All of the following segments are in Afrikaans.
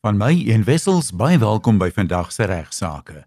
Van my en Wessels baie welkom by vandag se regsaake.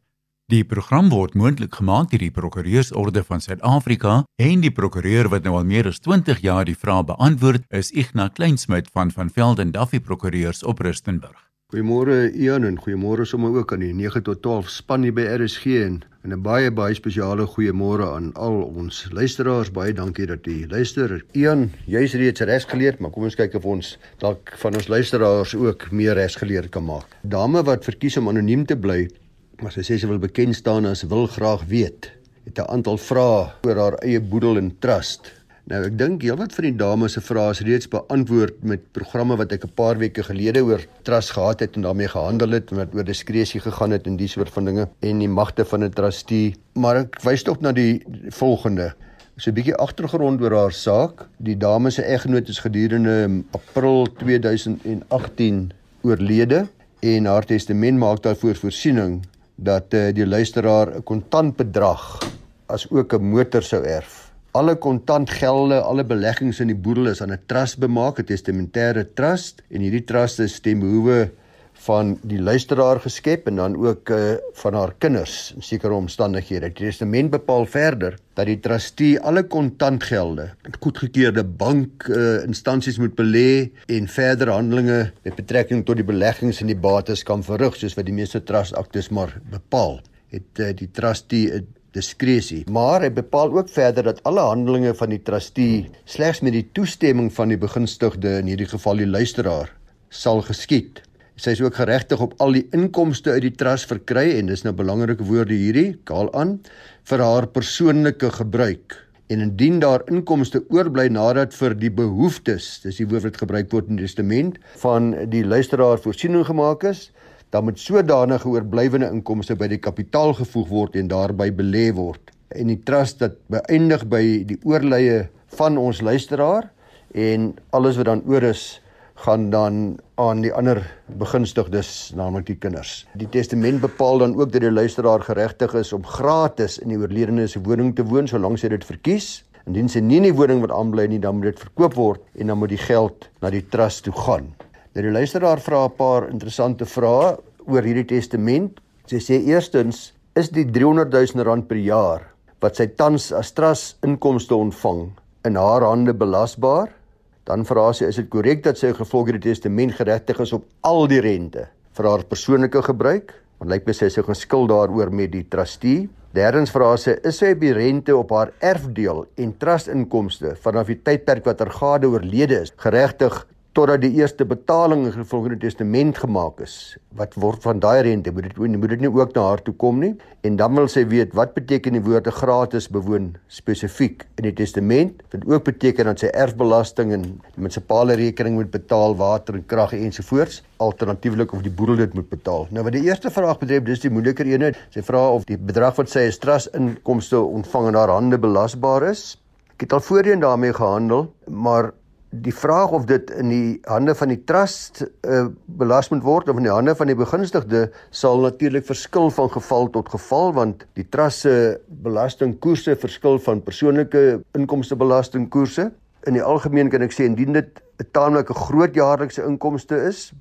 Die program word moontlik gemaak deur die Prokureursorde van Suid-Afrika en die prokureur wat nou al meer as 20 jaar die vrae beantwoord is Ignas Kleinsmid van van Velden Duffy Prokureurs op Rustenburg. Goeiemôre Ian en goeiemôre sommer ook aan die 9 tot 12 span hier by RSG en En 'n baie baie spesiale goeiemôre aan al ons luisteraars. Baie dankie dat u luister. Ian, jy's reeds regsgeleerd, maar kom ons kyk of ons dalk van ons luisteraars ook meer regsgeleerd kan maak. Dame wat verkies om anoniem te bly, maar sy sê sy wil bekend staan as wil graag weet. Het 'n aantal vrae oor haar eie boedel en trust. Nou ek dink heelwat van die dames se vrae is reeds beantwoord met programme wat ek 'n paar weke gelede oor trust gehad het en daarmee gehandel het en wat oor diskresie gegaan het en die soort van dinge en die magte van 'n trustee. Maar ek wys tog na die volgende. So 'n bietjie agtergrond oor haar saak. Die dame se eggenoot is gedurende April 2018 oorlede en haar testament maak daarvoor voorsiening dat uh, die luisteraar 'n kontantbedrag as ook 'n motor sou erf alle kontantgelde, alle beleggings in die boedel is aan 'n trust bemaak, 'n testamentêre trust en hierdie trust is ten behoewe van die luisteraar geskep en dan ook uh, van haar kinders in sekere omstandighede. Die testament bepaal verder dat die trustee alle kontantgelde goedgekeurde bank uh, instansies moet belê en verdere handelinge met betrekking tot die beleggings en die bates kan verrig soos wat die meeste trust aktes maar bepaal. Het uh, die trustee 'n diskresie. Maar hy bepaal ook verder dat alle handelinge van die trustee slegs met die toestemming van die begunstigde, in hierdie geval die luisteraar, sal geskied. Sy is ook geregtig op al die inkomste uit die trust verkry en dis nou belangrike woorde hierdie, kaal aan, vir haar persoonlike gebruik. En indien daar inkomste oorbly nadat vir die behoeftes, dis die woord wat gebruik word in die testament van die luisteraar voorsiening gemaak is, dan moet sodanige oorblywende inkomste by die kapitaal gevoeg word en daarby belê word. En die trust dat beëindig by die oorlye van ons luisteraar en alles wat dan oor is gaan dan aan die ander begunstigdes, naamlik die kinders. Die testament bepaal dan ook dat die luisteraar geregtig is om gratis in die oorledene se woning te woon solank sy dit verkies. Indien sy nie in die woning wil aanbly nie, dan moet dit verkoop word en dan moet die geld na die trust toe gaan. Nou die luisteraar vra 'n paar interessante vrae oor hierdie testament. Sy sê eerstens, is die 300 000 rand per jaar wat sy tans as trust inkomste ontvang in haar hande belasbaar? Dan vra sy, is dit korrek dat sy gevolg hierdie testament geregtig is op al die rente vir haar persoonlike gebruik? Want lyk my sy is geskuld daaroor met die trustee. Derdens vra sy, is sy die rente op haar erfdeel en trust inkomste vanaf die tydperk wat haar gade oorlede is, geregtig totdat die eerste betaling in volgende testament gemaak is wat word van daai rente moet dit moet dit nie ook na haar toe kom nie. En dan wil sy weet wat beteken die woorde gratis bewoon spesifiek in die testament dit ook beteken dat sy erfbelasting en die munisipale rekening moet betaal water en krag ensovoorts alternatiefelik of die boedel dit moet betaal. Nou wat die eerste vraag betref dis die moeiliker ene. Sy vra of die bedrag wat sy as trust inkomste ontvang in haar hande belasbaar is. Ek het al voorheen daarmee gehandel maar die vraag of dit in die hande van die trust uh, belas moet word of in die hande van die begunstigde sal natuurlik verskil van geval tot geval want die trust se belastingkoerse verskil van persoonlike inkomstebelastingkoerse in die algemeen kan ek sê indien dit 'n taamlike groot jaarlikse inkomste is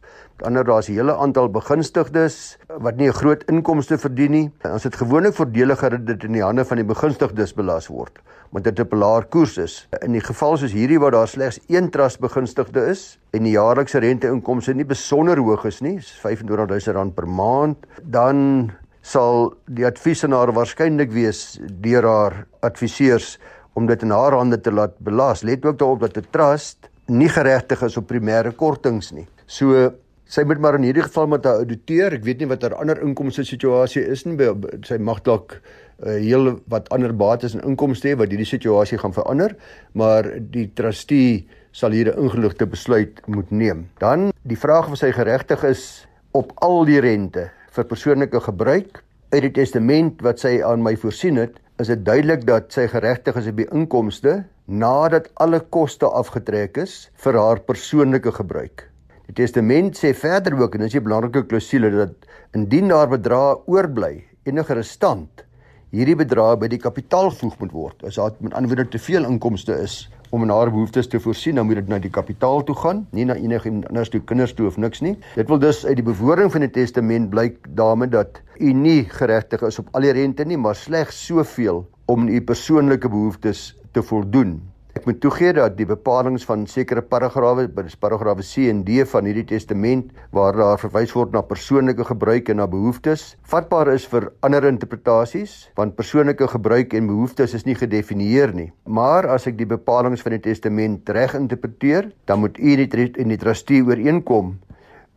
ander daar's 'n hele aantal begunstigdes wat nie 'n groot inkomste verdien nie as dit gewoonlik voordeliger dat dit in die hande van die begunstigdes belas word want dit 'n laer koers is. In die geval soos hierdie waar daar slegs een trust begunstigde is en die jaarlikse rente-inkomste nie besonder hoog is nie, is R25000 per maand, dan sal die advies aan haar waarskynlik wees deur haar adviseurs om dit in haar hande te laat belas. Let ook daarop dat 'n trust nie geregtig is op primêre kortings nie. So sy moet maar in hierdie geval met 'n ouditeur, ek weet nie wat haar ander inkomste situasie is nie, sy mag dalk uh, heel wat ander bates en inkomste hê wat hierdie situasie gaan verander, maar die trustee sal hier 'n ingeligte besluit moet neem. Dan die vraag of sy geregtig is op al die rente vir persoonlike gebruik uit die testament wat sy aan my voorsien het, is dit duidelik dat sy geregtig is op die inkomste nadat alle koste afgetrek is vir haar persoonlike gebruik. Die testament sê verder ook en dis 'n belangrike klousule dat indien daar bedrae oorbly, enige restant hierdie bedrag by die kapitaal voeg moet word. As daar met ander woorde te veel inkomste is om in haar behoeftes te voorsien, dan moet dit na die kapitaal toe gaan, nie na enige anders toe kinders toe of niks nie. Dit wil dus uit die bewoording van die testament blyk daarmee dat u nie geregtig is op al die rente nie, maar slegs soveel om u persoonlike behoeftes te voldoen. Ek moet toegee dat die bepalinge van sekere paragrawe, paragrawe C en D van hierdie testament waar daar verwys word na persoonlike gebruik en na behoeftes, vatbaar is vir ander interpretasies, want persoonlike gebruik en behoeftes is nie gedefinieer nie. Maar as ek die bepalinge van die testament reg interpreteer, dan moet u in die trustee ooreenkom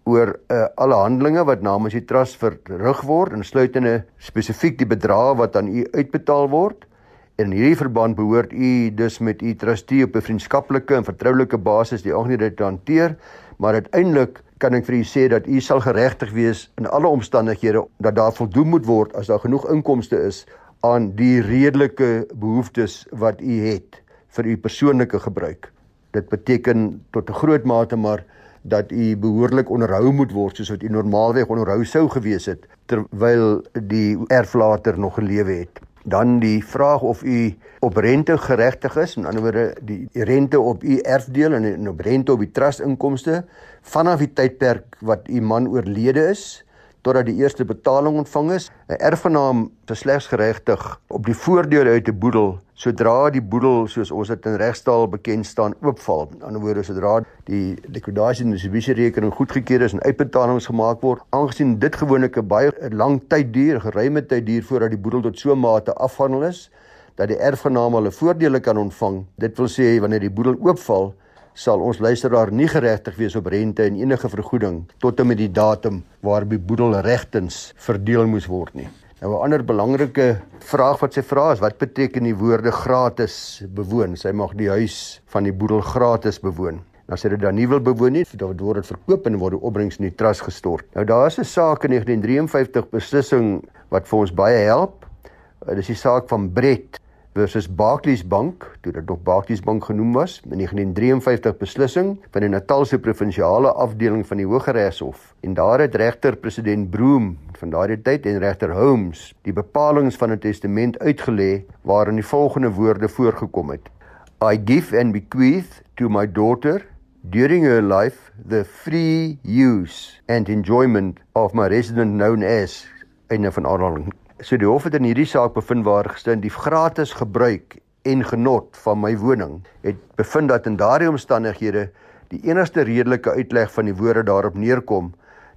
oor uh, alle handelinge wat namens die trust verrig word, insluitende spesifiek die bedrag wat aan u uitbetaal word In hierdie verband behoort u dus met u trustee op 'n vriendskaplike en vertroulike basis die aangeleenthede te hanteer, maar uiteindelik kan ek vir u sê dat u sal geregtig wees in alle omstandighede dat daar voldoen moet word as daar genoeg inkomste is aan die redelike behoeftes wat u het vir u persoonlike gebruik. Dit beteken tot 'n groot mate maar dat u behoorlik onderhou moet word soos wat u normaalweg onderhou sou gewees het terwyl die erflater nog gelewe het. Dan die vraag of u op rente geregtig is, in ander woorde die rente op u erfdeel en, en op rente op die trustinkomste vanaf die tydperk wat u man oorlede is totdat die eerste betaling ontvang is. 'n Erfgenaam is slegs geregtig op die voordele uit 'n boedel sodra die boedel soos ons dit in regstaal bekend staan oopval. In ander woorde sodra die liquidasie en distribusie rekening goedgekeur is en uitbetalings gemaak word, aangesien dit gewoonlik 'n baie lang tyd duur, geruime tyd duur voordat die boedel tot so 'n mate afhandel is dat die erfgenaam hulle voordele kan ontvang. Dit wil sê wanneer die boedel oopval, sal ons luisteraar nie geregtig wees op rente en enige vergoeding tot en met die datum waarop die boedel regtens verdeel moes word nie. Nou 'n ander belangrike vraag wat sy vra is wat beteken die woorde gratis bewoon? Sy mag die huis van die boedel gratis bewoon. Nou sê dit dan nie wil bewoon nie, dan word dit verkoop en word die opbrengs in die trust gestort. Nou daar's 'n saak in 1953 beslissing wat vir ons baie help. Dit is die saak van Brett versus Barclays Bank, toe dit nog Barclays Bank genoem was, in 1953 beslissing van die Natalse provinsiale afdeling van die Hooggeregshof. En daar het regter president Broom van daardie tyd en regter Holmes die bepalinge van 'n testament uitgelê waarin die volgende woorde voorgekom het: I give and bequeath to my daughter during her life the free use and enjoyment of my residence known as einde van aanhaling So die hof het in hierdie saak bevind waar gestel die gratis gebruik en genot van my woning het bevind dat in daardie omstandighede die enigste redelike uitleg van die woorde daarop neerkom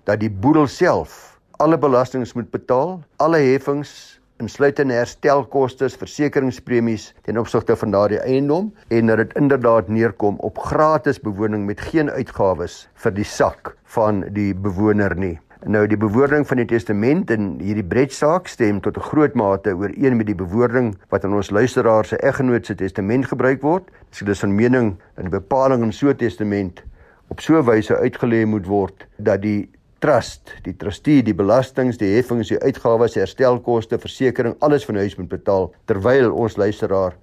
dat die boedel self alle belastings moet betaal, alle heffings insluitende herstelkoste, versekeringspremies ten opsigte van daardie eiendom en dat dit inderdaad neerkom op gratis bewoning met geen uitgawes vir die sak van die bewoner nie. Nou die bewoording van die testament in hierdie bredsaak stem tot 'n groot mate ooreen met die bewoording wat in ons luisteraar se eggenoot se testament gebruik word. Dit is dus 'n mening in die bepaling in so 'n testament op so 'n wyse uitgelê moet word dat die trust, die trustee, die belastings, die heffings, die uitgawes, die herstelkoste, versekerings, alles van huis moet betaal terwyl ons luisteraar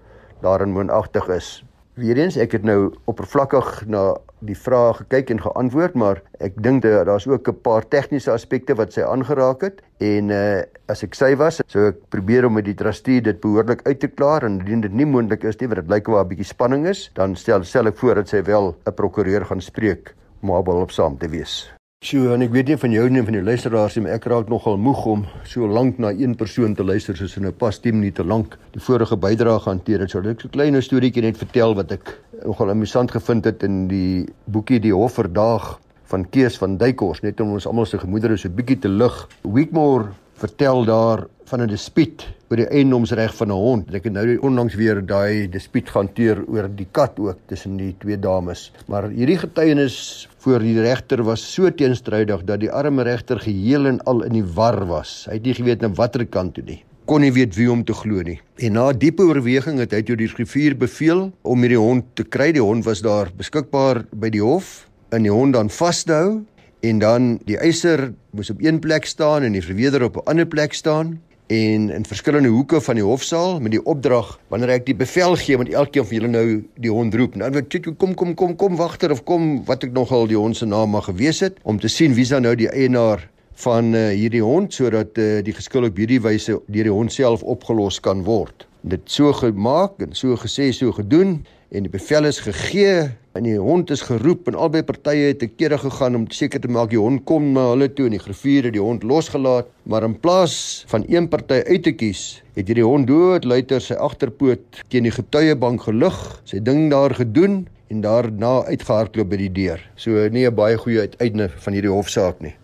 daarin moonagtig is. Weerens ek het nou oppervlakkig na die vrae gekyk en geantwoord, maar ek dink daar's ook 'n paar tegniese aspekte wat sy aangeraak het en uh as ek sy was, sou ek probeer om met die trustee dit behoorlik uit te klaar en indien dit nie moontlik is nie, want dit lyk of 'n bietjie spanning is, dan stel stel ek voor dat sy wel 'n prokureur gaan spreek om haar hulp saam te wees. Sjoe, en ek weet nie van jou nie van die luisteraars nie, maar ek raak nogal moeg om so lank na een persoon te luister soos in 'n pas 10 minute lank die vorige bydrae hanteer het. So ek 'n klein storieetjie net vertel wat ek nogal amusant gevind het in die boekie Die Hof verdaag van Kees van Duykors, net om ons almal se gemoedere so 'n bietjie te lig. Weekmore vertel daar van 'n dispuut oor die eiendomsreg van 'n hond. Ek het nou onlangs weer daai dispuut gehanteer oor die kat ook tussen die twee dames. Maar hierdie getuienis voor die regter was so teenstrydig dat die arme regter geheel en al in die war was. Hy het nie geweet na watter kant toe nie kon nie weet wie om te glo nie. En na diepe oorweging het hy toe die griffier beveel om hierdie hond te kry. Die hond was daar beskikbaar by die hof en die hond dan vashou en dan die eiser moes op een plek staan en die verweerder op 'n ander plek staan en in verskillende hoeke van die hofsaal met die opdrag wanneer ek die bevel gee want elkeen van julle nou die hond roep. Nou kom kom kom kom wagter of kom wat ek nogal die hond se naam mag gewees het om te sien wie is nou die eienaar van uh, hierdie hond sodat uh, die geskil op hierdie wyse deur die hond self opgelos kan word. Dit so gemaak en so gesê so gedoen en die bevel is gegee en die hond is geroep en albei partye het te kere gegaan om seker te maak die hond kom na hulle toe en die griffier het die hond losgelaat maar in plaas van een party uit te kies het hierdie hond dood luiter sy agterpoot teen die getuiebank gelig sy ding daar gedoen en daarna uitgehardloop by die deur. So nie 'n baie goeie uiteinde van hierdie hofsaak nie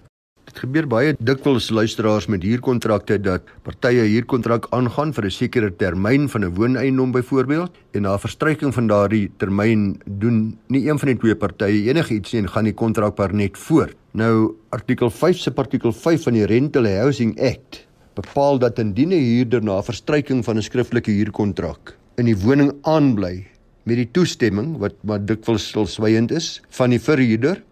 Dit gebeur baie dikwels luisteraars met huurkontrakte dat partye huurkontrak aangaan vir 'n sekere termyn van 'n wooneiendom byvoorbeeld en na verstryking van daardie termyn doen nie een van die twee partye enigiets nie en gaan die kontrak maar net voort. Nou artikel 5 se artikel 5 van die Rental Housing Act bepaal dat indien 'n huurder na verstryking van 'n skriftelike huurkontrak in die woning aanbly met die toestemming wat wat dikwels stilswygend is van die verhuurder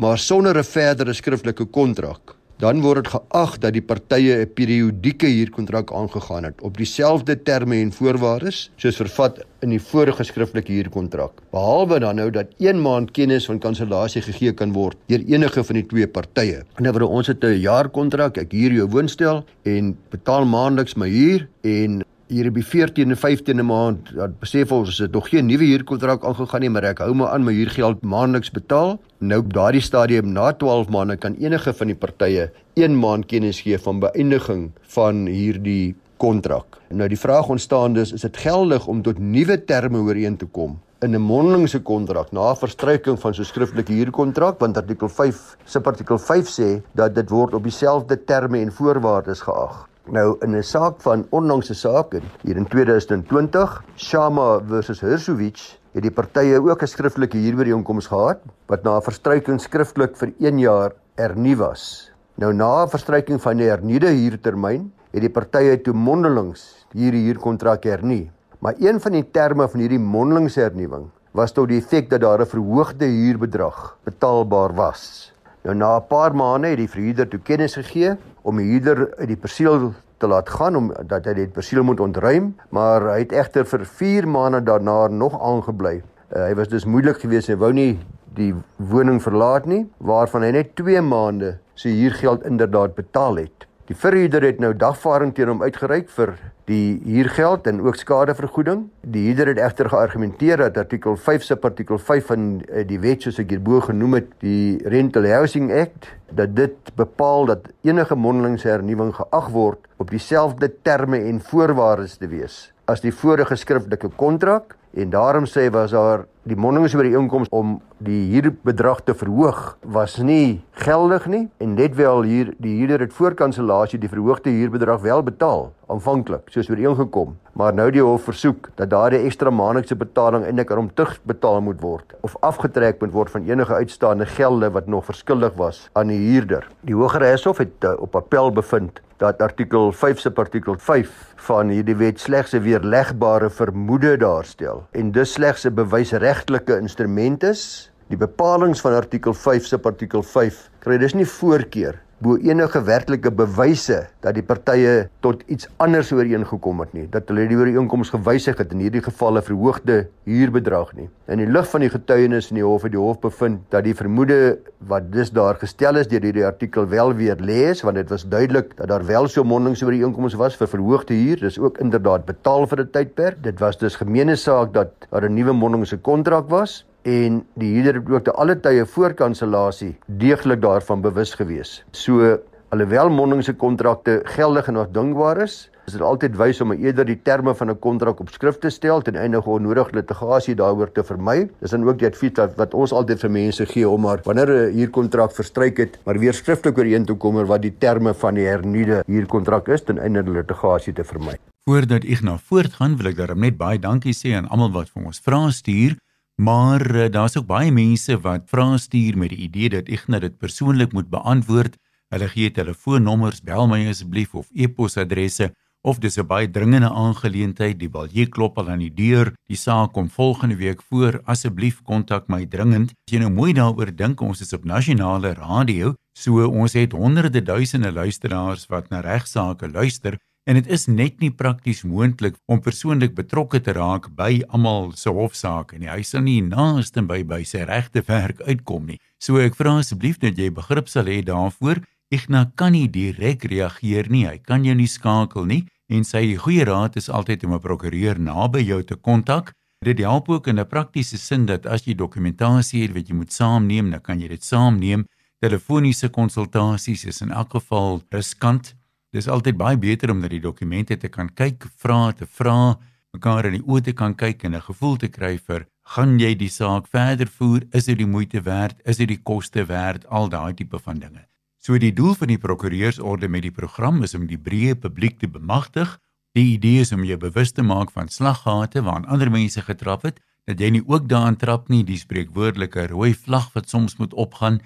maar sonder 'n verdere skriftelike kontrak, dan word dit geag dat die partye 'n periodieke huurkontrak aangegaan het op dieselfde terme en voorwaardes soos vervat in die vorige skriftelike huurkontrak. Behalwe dan nou dat 1 maand kennis van kansellasie gegee kan word deur enige van die twee partye. Word ons het 'n jaarkontrak, ek huur jou woonstel en betaal maandeliks my huur en hier op die 14de en 15de maand, dan besef ons as dit nog geen nuwe huurkontrak aangegaan nie, maar ek hou maar aan my huurgeld maandeliks betaal. Nou op daardie stadium na 12 maande kan enige van die partye 1 maand kennis gee van beëindiging van hierdie kontrak. Nou die vraag ontstaan dus, is dit geldig om tot nuwe terme ooreen te kom in 'n mondelingse kontrak na verstryking van so 'n skriftelike huurkontrak want artikel 5 subartikel 5 sê dat dit word op dieselfde terme en voorwaardes geag. Nou in 'n saak van onlangse saak hier in 2020, Shama versus Hersovic, het die partye ook 'n skriftelike huurooreenkoms gehad wat na 'n verstryking skriftelik vir 1 jaar hernu was. Nou na 'n verstryking van die hernuide huurtermyn, het die partye toe mondelings hierdie huurkontrak hernu. Maar een van die terme van hierdie mondelingse hernuwing was tot die effek dat daar 'n verhoogde huurbedrag betaalbaar was. Nou na 'n paar maande het die verhuurder toe kennis gegee om die huurder uit die perseel te laat gaan om dat hy die perseel moet ontruim, maar hy het egter vir 4 maande daarna nog aangebly. Uh, hy was dus moeilik geweest en wou nie die woning verlaat nie, waarvan hy net 2 maande sy huurgeld inderdaad betaal het. Die verhuurder het nou dagvaarding teen hom uitgereik vir die huurgeld en ook skadevergoeding. Die huurder het egter geargumenteer dat artikel 5 se artikel 5 van eh, die wet soos ek hierbo genoem het, die Rental Housing Act, dat dit bepaal dat enige mondelingse hernuwing geag word op dieselfde terme en voorwaardes te wees as die vorige skriftelike kontrak en daarom sê was daar die mondelings oor die inkomste om die huurbedrag te verhoog was nie geldig nie. En net wel hier die huurder het voor kansellasie die verhoogde huurbedrag wel betaal aanvanklik soos ooreengekom. Maar nou die hof versoek dat daardie ekstra maandelikse betaling eintlik aan hom terugbetaal moet word of afgetrek moet word van enige uitstaande gelde wat nog verskuldig was aan die huurder. Die hogere hof het uh, op appel bevind dat artikel 5 se artikel 5 van hierdie wet slegs 'n weerlegbare vermoede daarstel en dus slegs 'n bewysregtelike instrument is. Die bepalinge van artikel 5 se artikel 5 kry dus nie voorkeur bo enige werklike bewyse dat die partye tot iets anders ooreengekom het nie dat hulle die ooreenkoms gewysig het in hierdie gevalle verhoogde huurbedrag nie. In die lig van die getuienis in die hof het die hof bevind dat die vermoede wat dus daar gestel is deur hierdie artikel wel weer lees want dit was duidelik dat daar wel so mondings ooreenkomste was vir verhoogde huur dis ook inderdaad betaal vir 'n tydperk. Dit was dus gemeene saak dat daar 'n nuwe mondingse kontrak was en die huurder het ook te alle tye voor kansellasie deeglik daarvan bewus gewees. So alhoewel mondelingse kontrakte geldig en afdwingbaar is, is dit altyd wys om eerder die terme van 'n kontrak op skrif te stel ten einde onnodige litigasie daaroor te vermy. Dis dan ook die advies wat, wat ons altyd vir mense gee om maar wanneer 'n huurkontrak verstryk het, maar weer skriftelik ooreen te kom oor wat die terme van die hernuide huurkontrak is ten einde litigasie te vermy. Voordat ek nou voortgaan, wil ek daarom net baie dankie sê aan almal wat vir ons vrae stuur. Maar uh, daar's ook baie mense wat vra stuur met die idee dat ek net dit persoonlik moet beantwoord. Hulle gee telefoonnommers, bel my asseblief of e-posadresse of dis 'n baie dringende aangeleentheid, die balje klop al aan die deur, die saak kom volgende week voor, asseblief kontak my dringend. As jy nou mooi daaroor dink, ons is op nasionale radio, so ons het honderde duisende luisteraars wat na regsaake luister en dit is net nie prakties moontlik om persoonlik betrokke te raak by almal se hofsaake nie. Hy sal nie naaste by by sy regte werk uitkom nie. So ek vra asseblief dat jy begrip sal hê daarvoor. Igna kan nie direk reageer nie. Hy kan jou nie skakel nie en sy goeie raad is altyd om 'n prokureur naby jou te kontak. Dit help ook in 'n praktiese sin dat as jy dokumentasie het wat jy moet saamneem, dan kan jy dit saamneem. Telefoniese konsultasies is in elk geval riskant. Dis altyd baie beter om na die dokumente te kan kyk, vra te vra, mekaar in die oë te kan kyk en 'n gevoel te kry vir gaan jy die saak verder voer, is dit die moeite werd, is dit die koste werd, al daai tipe van dinge. So die doel van die prokureursorde met die program is om die breë publiek te bemagtig Die idee is om jou bewus te maak van slaggate waaraan ander mense getrap het, dat jy nie ook daaraan trap nie, die spreekwoordelike rooi vlag wat soms moet opgaan.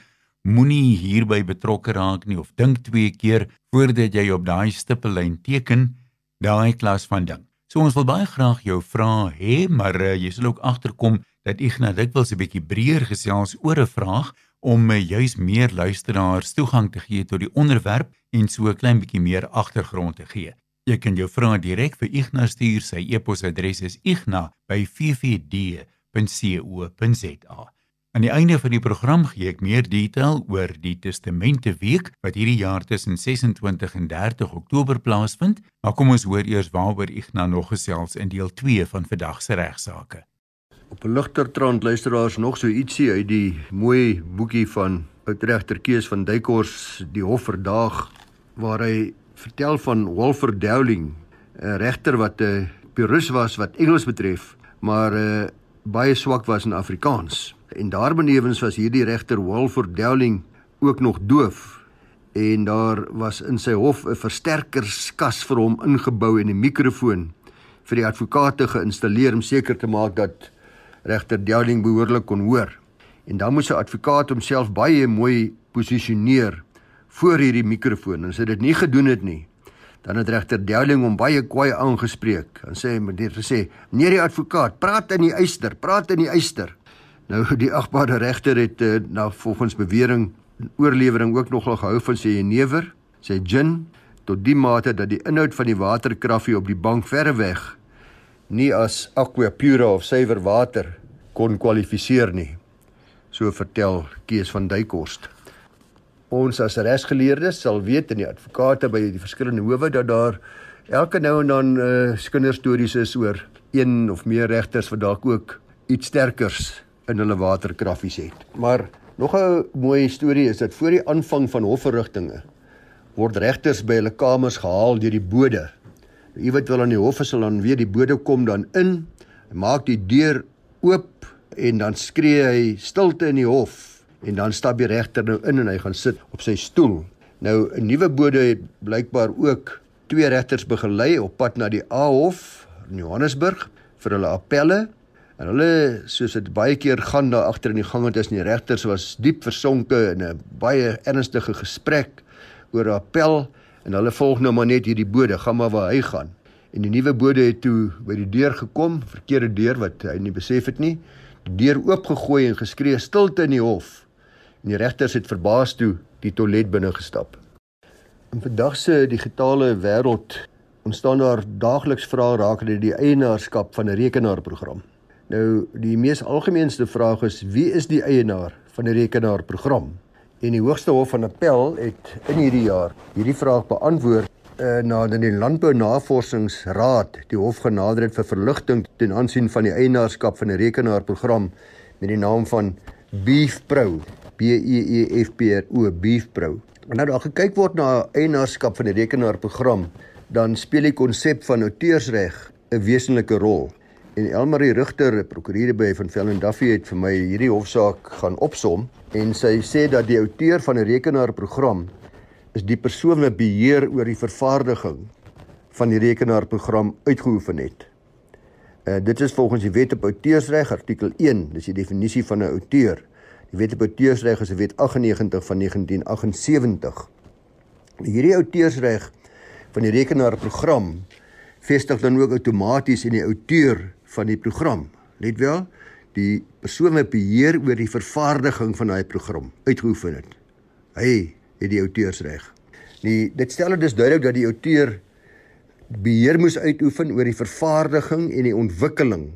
Moenie hierby betrokke raak nie of dink twee keer voordat jy op daai stippellyn teken, daai klas van ding. So ons wil baie graag jou vra hê, maar uh, jy sal ook agterkom dat Ignas dikwels 'n bietjie breër gesels oor 'n vraag om uh, juis meer luisteraars toegang te gee tot die onderwerp en so 'n klein bietjie meer agtergrond te gee. Jy kan jou vrae direk vir Ignas stuur. Sy e-posadres is igna@ffd.co.za. Aan die einde van die program gee ek meer detail oor die Testamente Week wat hierdie jaar tussen 26 en 30 Oktober plaasvind. Maar kom ons hoor eers waaroor Ignas nog gesels in deel 2 van vandag se regsaake. Op 'n ligter trant luisteraars nog so ietsie uit die mooi boekie van Oudregter Kees van Duykors die Hof verdaag waar hy vertel van Wolfer Dowling, 'n regter wat 'n uh, purist was wat Engels betref, maar uh, baie swak was in Afrikaans. En daarbenewens was hierdie regter Wolfer Dowling ook nog doof en daar was in sy hof 'n versterkerskas vir hom ingebou en 'n mikrofoon vir die advokate geïnstalleer om seker te maak dat regter Dowling behoorlik kon hoor. En dan moes sy advokaat homself baie mooi posisioneer voor hierdie mikrofoon en as hy dit nie gedoen het nie, dan het regter Dowling hom baie kwaai aangespreek. Dan sê hy met dit gesê: "Nee, die advokaat, praat in die eyster, praat in die eyster." Nou die agbare regter het uh, na volgens bewering oorlewering ook nogal gehou van sy jenever, sy gin tot die mate dat die inhoud van die waterkraffie op die bank verre weg nie as aqua pura of suiwer water kon kwalifiseer nie. So vertel Kees van Duikhorst. Ons as regsgeleerdes sal weet in die advokate by die verskillende howe dat daar elke nou en dan uh, kinderstories is oor een of meer regters wat dalk ook iets sterkers in hulle waterkraffies het. Maar nog 'n mooi storie is dat voor die aanvang van hofverrigtinge word regters by hulle kamers gehaal deur die bode. Wie weet wel aan die hof sal dan weer die bode kom dan in, maak die deur oop en dan skree hy stilte in die hof en dan stap die regter nou in en hy gaan sit op sy stoel. Nou 'n nuwe bode het blykbaar ook twee regters begelei op pad na die A-hof in Johannesburg vir hulle appelle. En hulle soos dit baie keer gaan daar agter in die gange tussen die regters was diep versonke in 'n baie ernstige gesprek oor 'n appel en hulle volg nou maar net hierdie bode, gaan maar waar hy gaan. En die nuwe bode het toe by die deur gekom, verkeerde deur wat hy nie besef het nie. Die deur oopgegooi en geskree stilte in die hof en die regters het verbaas toe die toilet binne gestap. In vandag se digitale wêreld ontstaan daar daagliks vrae rakende die eienaarskap van 'n rekenaarprogram. Nou die mees algemeenste vraag is wie is die eienaar van 'n rekenaarprogram? En die Hoogste Hof van Appel het in hierdie jaar hierdie vraag beantwoord uh, nadat die Landbou Navorsingsraad die hof genader het vir verligting ten aansien van die eienaarskap van 'n rekenaarprogram met die naam van Beefpro. B E E F P R O Beefpro. En nou daar gekyk word na eienaarskap van die rekenaarprogram, dan speel die konsep van outeursreg 'n wesenlike rol. En Elmarie Rigter, prokureur by van Velden Duffy het vir my hierdie hofsaak gaan opsom en sy sê dat die outeur van 'n rekenaarprogram is die persoon wat beheer oor die vervaardiging van die rekenaarprogram uitgeoefen het. Uh, dit is volgens die Wet op Outeursreg artikel 1, dis die definisie van 'n outeur. Die Wet op Outeursreg is 'n wet 98 van 1978. Hierdie outeursreg van die rekenaarprogram vestig dan ook outomaties in die outeur van die program. Let wel, die persoon wat beheer oor die vervaardiging van daai program uitgeoefen het. Hy het die outeursreg. Nee, dit stel dus duidelik dat die outeur beheer moes uitoefen oor die vervaardiging en die ontwikkeling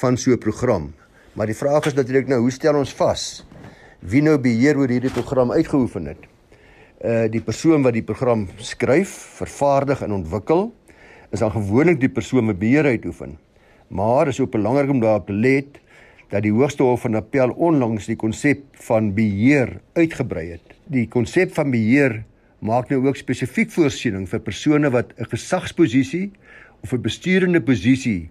van so 'n program. Maar die vraag is natuurlik nou, hoe stel ons vas wie nou beheer oor hierdie program uitgeoefen het. Uh die persoon wat die program skryf, vervaardig en ontwikkel is dan gewoonlik die persoon wat beheer uitoefen. Maar is ook belangrik om daarop te let dat die Hoogste Hof van Appel onlangs die konsep van beheer uitgebrei het. Die konsep van beheer maak nou ook spesifiek voorsiening vir persone wat 'n gesagsposisie of 'n besturende posisie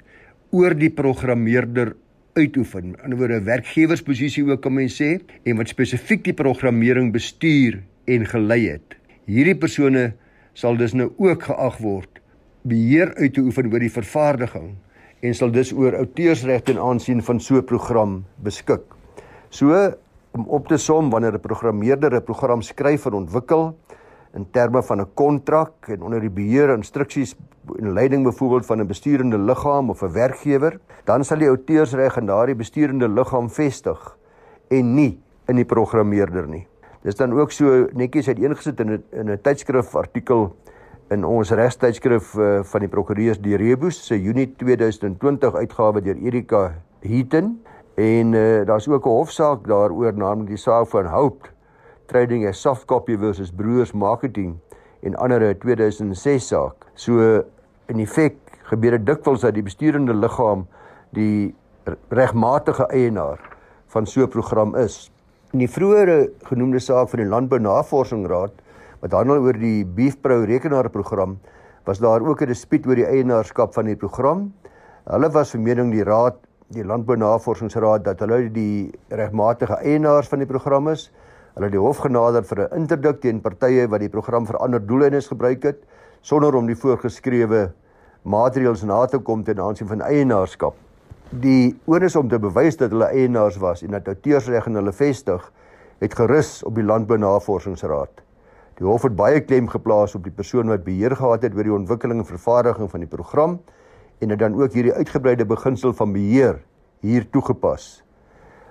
oor die programmeerder uitoefen. In ander woorde 'n werkgewersposisie ook kan mens sê en wat spesifiek die programmering bestuur en gelei het. Hierdie persone sal dus nou ook geag word beheer uit te oefen oor die vervaardiging en sal dus oor outeursregte in aansien van so 'n program beskik. So om op te som wanneer 'n programmeerder 'n program skryf en ontwikkel in terme van 'n kontrak en onder die beheer instruksies en leiding byvoorbeeld van 'n besturende liggaam of 'n werkgewer, dan sal die outeursreg in daardie besturende liggaam vestig en nie in die programmeerder nie. Dis dan ook so netjies uiteengesit in 'n in 'n tydskrif artikel in ons regstydskrif uh, van die prokureurs die Rebus se Junie 2020 uitgawe deur Erika Heaton en uh, daar's ook 'n hofsaak daaroor naamlik die saak van Hope Trading as Soft Copy versus Brewers Marketing en ander 2006 saak. So in effek gebeur dit dikwels dat die besturende liggaam die regmatige eienaar van so 'n program is. In die vroeëre genoemde saak van die Landbou Navorsingsraad wat handel oor die Beefpro rekenaarprogram, was daar ook 'n dispuut oor die eienaarskap van die program. Hulle was van mening die raad, die Landbou Navorsingsraad dat hulle die regmatige eienaars van die program is. Hulle het die hof genader vir 'n interdik teen partye wat die program vir ander doeleindes gebruik het sonder om die voorgeskrewe maatreëls na te kom ten aansien van eienaarskap. Die onus om te bewys dat hulle eienaars was en dat outeursreg in hulle vestig, het gerus op die Landbou Navorsingsraad. Die hof het baie klem geplaas op die persoon wat beheer gehad het oor die ontwikkeling en vervaardiging van die program en het dan ook hierdie uitgebreide beginsel van beheer hier toegepas.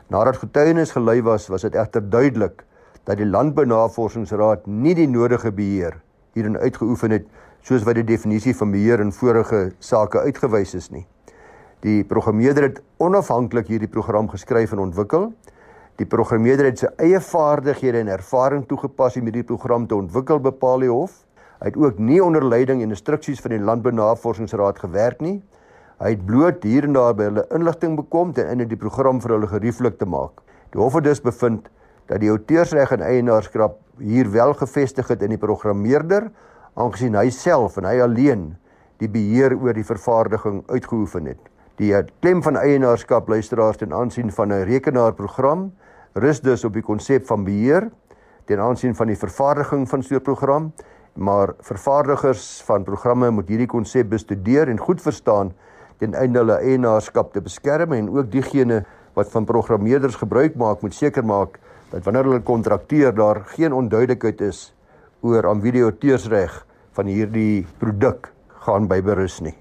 Nadat getuienis gelei was, was dit egter duidelik dat die Landbounavorsingsraad nie die nodige beheer hierin uitgeoefen het soos wat die definisie van beheer in vorige sake uitgewys is nie. Die programmeerder het onafhanklik hierdie program geskryf en ontwikkel Die programmeerder het sy eie vaardighede en ervaring toegepas om hierdie program te ontwikkel, bepaal die hof. Hy het ook nie onder leiding en instruksies van die Landbounavorsingsraad gewerk nie. Hy het bloot hier en daar by hulle inligting bekom ten einde die program vir hulle gerieflik te maak. Die hof het dus bevind dat die outeursreg en eienaarskap hier wel gevestig het in die programmeerder, aangesien hy self en hy alleen die beheer oor die vervaardiging uitgeoefen het. Die klem van eienaarskap luisteraars ten aansien van 'n rekenaarprogram rus dus op die konsep van beheer ten aansien van die vervaardiging van so 'n program, maar vervaardigers van programme moet hierdie konsep bestudeer en goed verstaan ten einde hulle eienaarskap te beskerm en ook diegene wat van programmeerders gebruik maak moet seker maak dat wanneer hulle kontrakteer daar geen onduidelikheid is oor aan wie die auteursreg van hierdie produk gaan byberus nie.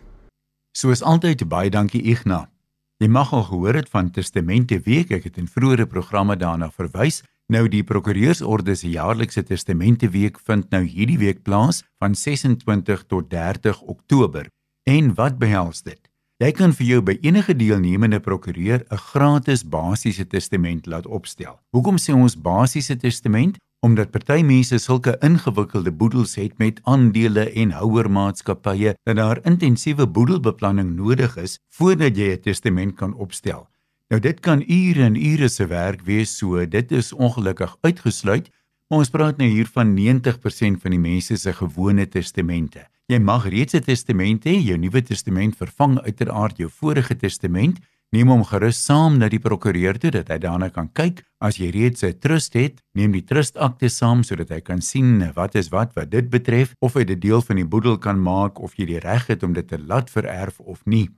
Soos altyd baie dankie Ignas. Jy mag al gehoor het van Testamente Week. Ek het in vroeëre programme daarna verwys. Nou die Prokureursorde se jaarlikse Testamente Week vind nou hierdie week plaas van 26 tot 30 Oktober. En wat behels dit? Jy kan vir jou by enige deelnemende prokureur 'n gratis basiese testament laat opstel. Hoekom sê ons basiese testament? Omdat party mense sulke ingewikkelde boedels het met aandele en houermaatskappye dat daar intensiewe boedelbeplanning nodig is voordat jy 'n testament kan opstel. Nou dit kan ure en ure se werk wees, so dit is ongelukkig uitgesluit. Maar ons praat nou hier van 90% van die mense se gewone testamente. Jy mag reeds 'n testament hê, jou Nuwe Testament vervang uiteraard jou vorige testament Neem hom gerus saam na die prokureur toe dat hy daarna kan kyk. As jy reeds 'n trust het, neem die trustakte saam sodat hy kan sien wat is wat wat dit betref of hy dit deel van die boedel kan maak of jy die reg het om dit te laat vererf of nie.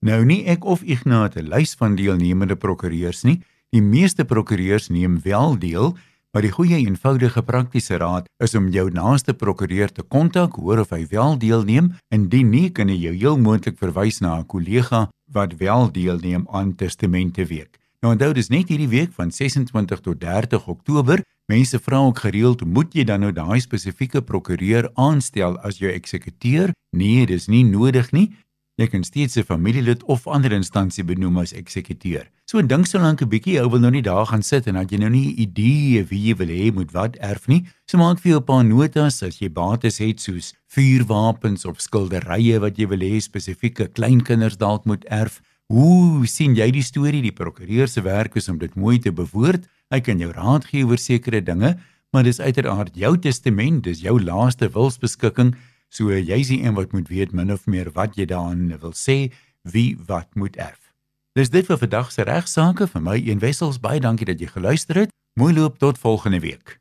Nou nie ek of Ignate lys van deelnemende prokureurs nie. Die meeste prokureurs neem wel deel, Maar die goeie eenvoudige praktiese raad is om jou naaste prokureur te kontak, hoor of hy wel deelneem. Indien nie, kan jy heel moontlik verwys na 'n kollega wat wel deelneem aan Testamente Week. Nou onthou dis net hierdie week van 26 tot 30 Oktober. Mense vra ook gereeld, moet jy dan nou daai spesifieke prokureur aanstel as jou eksekuteur? Nee, dis nie nodig nie. Jy kan steeds 'n familielid of ander instansie benoem as eksekuteur. So dink so lank 'n bietjie, ou wil nou nie daar gaan sit en dat jy nou nie 'n idee wie jy wil hê moet wat erf nie. So maak vir jou 'n paar notas as jy bates het soos vuurwapens of skilderye wat jy wil hê spesifieke kleinkinders dalk moet erf Hoe sien jy die storie? Die prokureur se werk is om dit mooi te bewoord. Hy kan jou raad gee oor sekere dinge, maar dis uiteraard jou testament, dis jou laaste wilsbeskikking. So jy's die een wat moet weet min of meer wat jy daarin wil sê, wie wat moet erf. Dis dit vir vandag se regsaake vir my een wessels baie dankie dat jy geluister het. Mooi loop tot volgende week.